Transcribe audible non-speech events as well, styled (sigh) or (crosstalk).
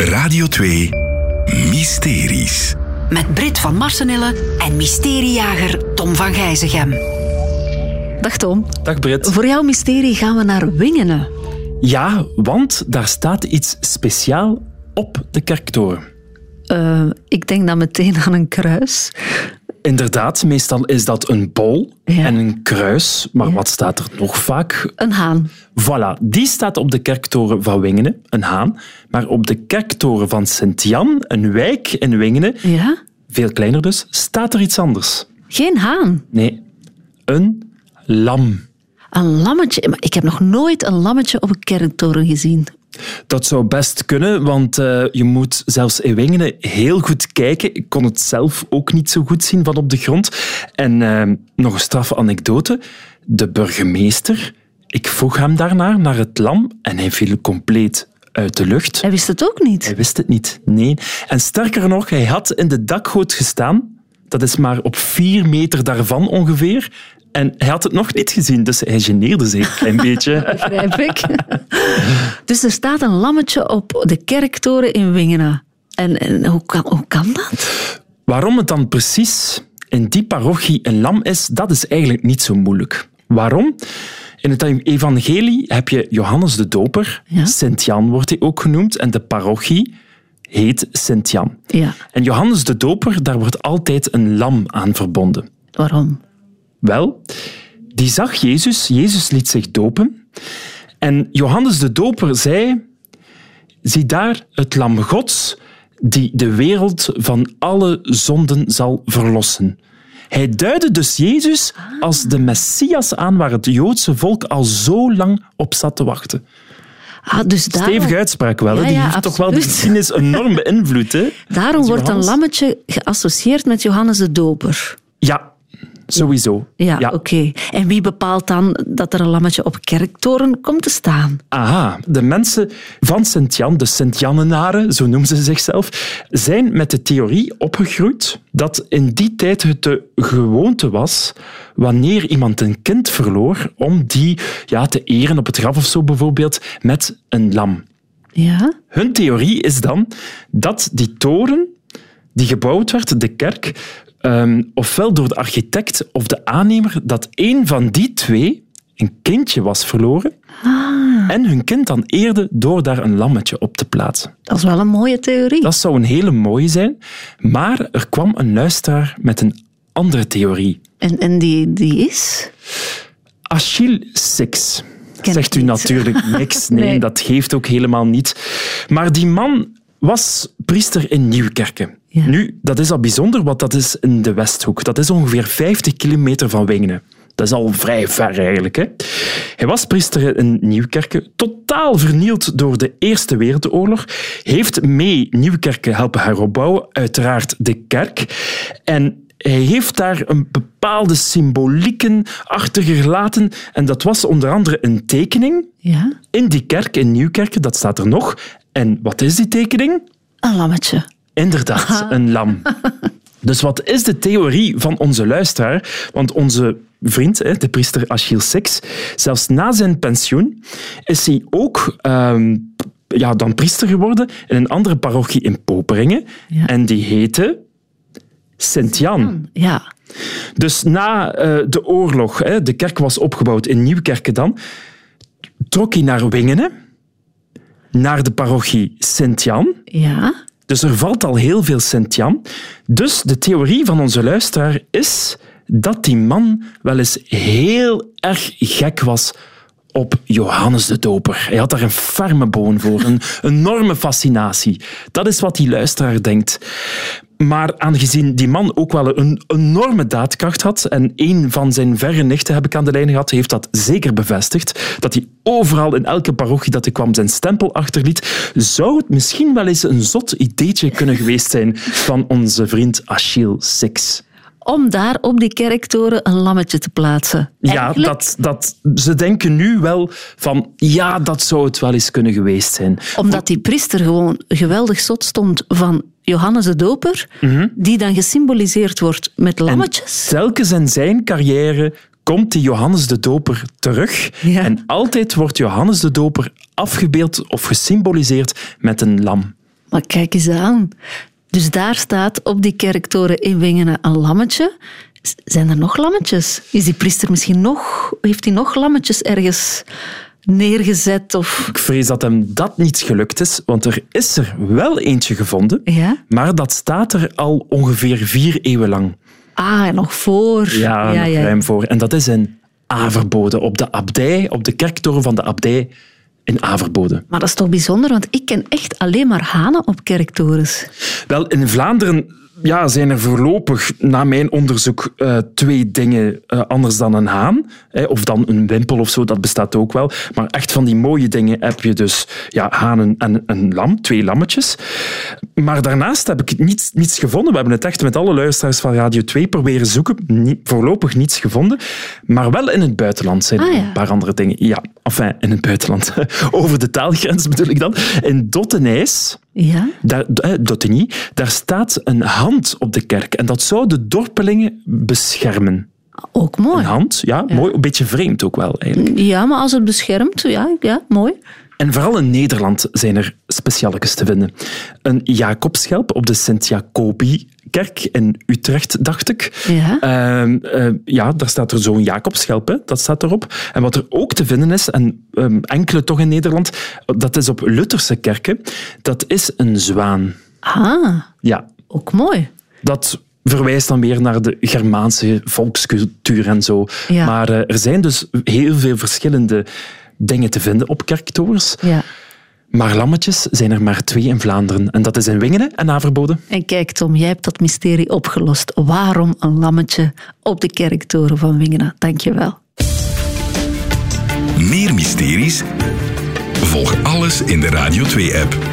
Radio 2 Mysteries. Met Brit van Marsenille en mysteriejager Tom van Gijzegem. Dag Tom. Dag Brit. Voor jouw mysterie gaan we naar Wingenen. Ja, want daar staat iets speciaal op de kerktoren. Uh, ik denk dan meteen aan een kruis. Inderdaad, meestal is dat een bol ja. en een kruis. Maar ja. wat staat er nog vaak? Een haan. Voilà, die staat op de kerktoren van Wingenen, een haan. Maar op de kerktoren van Sint-Jan, een wijk in Wingenen, ja? veel kleiner dus, staat er iets anders. Geen haan? Nee, een lam. Een lammetje? Maar ik heb nog nooit een lammetje op een kerktoren gezien. Dat zou best kunnen, want uh, je moet zelfs in Wingenen heel goed kijken. Ik kon het zelf ook niet zo goed zien van op de grond. En uh, nog een straffe anekdote. De burgemeester, ik vroeg hem daarnaar, naar het lam, en hij viel compleet uit de lucht. Hij wist het ook niet? Hij wist het niet, nee. En sterker nog, hij had in de dakgoot gestaan. Dat is maar op vier meter daarvan ongeveer. En hij had het nog niet gezien, dus hij geneerde zich een klein (laughs) beetje. Begrijp ik. (laughs) dus er staat een lammetje op de kerktoren in Wingenen. En, en hoe, kan, hoe kan dat? Waarom het dan precies in die parochie een lam is, dat is eigenlijk niet zo moeilijk. Waarom? In het evangelie heb je Johannes de Doper, ja? Sint-Jan wordt hij ook genoemd, en de parochie heet Sint-Jan. Ja. En Johannes de Doper, daar wordt altijd een lam aan verbonden. Waarom? Wel, die zag Jezus, Jezus liet zich dopen. En Johannes de Doper zei: Zie daar het Lam Gods, die de wereld van alle zonden zal verlossen. Hij duidde dus Jezus als de Messias aan waar het Joodse volk al zo lang op zat te wachten. Ah, dus. Stevige uitspraak wel. Ja, Die ja, heeft toch wel de geschiedenis enorm beïnvloed. Hè? (laughs) Daarom wordt een lammetje geassocieerd met Johannes de Doper. Ja, sowieso. Ja, oké. En wie bepaalt dan dat er een lammetje op kerktoren komt te staan? Aha, de mensen van Sint-Jan, de Sint-Jannenaren, zo noemen ze zichzelf, zijn met de theorie opgegroeid dat in die tijd het de gewoonte was, wanneer iemand een kind verloor, om die ja, te eren op het graf of zo bijvoorbeeld, met een lam. Ja? Hun theorie is dan dat die toren die gebouwd werd, de kerk, um, ofwel door de architect of de aannemer, dat één van die twee een kindje was verloren Ah, en hun kind dan eerde door daar een lammetje op te plaatsen. dat is wel een mooie theorie. Dat zou een hele mooie zijn, maar er kwam een luisteraar met een andere theorie. En, en die, die is? Achille Six. Ken Zegt u natuurlijk (laughs) niks. Nee, Nee. dat geeft ook helemaal niet. Maar die man was priester in Nieuwkerken. Ja. Nu, dat is al bijzonder, want dat is in de Westhoek. Dat is ongeveer 50 kilometer van Wingenen. Dat is al vrij ver eigenlijk. Hè? Hij was priester in Nieuwkerken, totaal vernield door de Eerste Wereldoorlog. Heeft mee Nieuwkerken helpen heropbouwen, uiteraard de kerk. En hij heeft daar een bepaalde symbolieken achtergelaten. En dat was onder andere een tekening Ja? in die kerk in Nieuwkerken. Dat staat er nog. En wat is die tekening? Een lammetje. Inderdaad, een lam. (laughs) Dus wat is de theorie van onze luisteraar? Want onze vriend, de priester Achille Six, zelfs na zijn pensioen is hij ook ehm, ja, dan priester geworden in een andere parochie in Poperingen. Ja. En die heette Sint-Jan. Ja. Dus na eh, de oorlog, hè, de kerk was opgebouwd in Nieuwkerken dan, trok hij naar Wingenen, naar de parochie Sint-Jan. Ja? Dus er valt al heel veel Sint-Jan. Dus de theorie van onze luisteraar is dat die man wel eens heel erg gek was op Johannes de Doper. Hij had daar een ferme boon voor, een (laughs) enorme fascinatie. Dat is wat die luisteraar denkt. Maar aangezien die man ook wel een enorme daadkracht had, en een van zijn verre nichten heb ik aan de lijn gehad, heeft dat zeker bevestigd, dat hij overal in elke parochie dat hij kwam zijn stempel achterliet, zou het misschien wel eens een zot ideetje kunnen geweest zijn van onze vriend Achille Six. Om daar op die kerktoren een lammetje te plaatsen. Ja, dat, dat, ze denken nu wel van ja, dat zou het wel eens kunnen geweest zijn. Omdat die priester gewoon geweldig zot stond van Johannes de Doper, Mhm. die dan gesymboliseerd wordt met lammetjes. Telkens in zijn carrière komt die Johannes de Doper terug. Ja. En altijd wordt Johannes de Doper afgebeeld of gesymboliseerd met een lam. Maar kijk eens aan. Dus daar staat op die kerktoren in Wingenen een lammetje. Zijn er nog lammetjes? Is die priester misschien nog... Heeft hij nog lammetjes ergens neergezet? Of... Ik vrees dat hem dat niet gelukt is, want er is er wel eentje gevonden, Ja? maar dat staat er al ongeveer vier eeuwen lang. Ah, en nog voor. Ja, nog ruim voor. En dat is in Averbode, op de abdij, op de kerktoren van de abdij in Averbode. Maar dat is toch bijzonder, want ik ken echt alleen maar hanen op kerktorens. Wel, in Vlaanderen ja, zijn er voorlopig, na mijn onderzoek, eh, twee dingen eh, anders dan een haan. Hè, of dan een wimpel of zo, dat bestaat ook wel. Maar echt van die mooie dingen heb je dus ja, hanen en een lam, twee lammetjes. Maar daarnaast heb ik niets, niets gevonden. We hebben het echt met alle luisteraars van Radio 2 proberen zoeken. Niet, voorlopig niets gevonden. Maar wel in het buitenland zijn er Ah, ja. een paar andere dingen. Ja, enfin, in het buitenland. (laughs) Over de taalgrens bedoel ik dan. In Dottenijs... Ja? Daar, Dottigny, daar staat een hand op de kerk. En dat zou de dorpelingen beschermen. Ook mooi. Een hand, ja, mooi. Een beetje vreemd ook wel, eigenlijk. Ja, maar als het beschermt, ja, ja mooi. En vooral in Nederland zijn er specialekes te vinden. Een Jacobschelp op de Sint-Jacobi-kerk in Utrecht, dacht ik. Ja. Ehm, eh, ja, daar staat er zo'n Jacobschelp, hè, dat staat erop. En wat er ook te vinden is, en ehm, enkele toch in Nederland, dat is op Lutherse kerken, dat is een zwaan. Ah, Ja, ook mooi. dat verwijst dan weer naar de Germaanse volkscultuur en zo. Ja. Maar eh, er zijn dus heel veel verschillende dingen te vinden op kerktorens. Ja. Maar lammetjes zijn er maar twee in Vlaanderen. En dat is in Wingenen en Averbode. En kijk Tom, jij hebt dat mysterie opgelost. Waarom een lammetje op de kerktoren van Wingenen? Dank je wel. Meer mysteries? Volg alles in de Radio 2-app.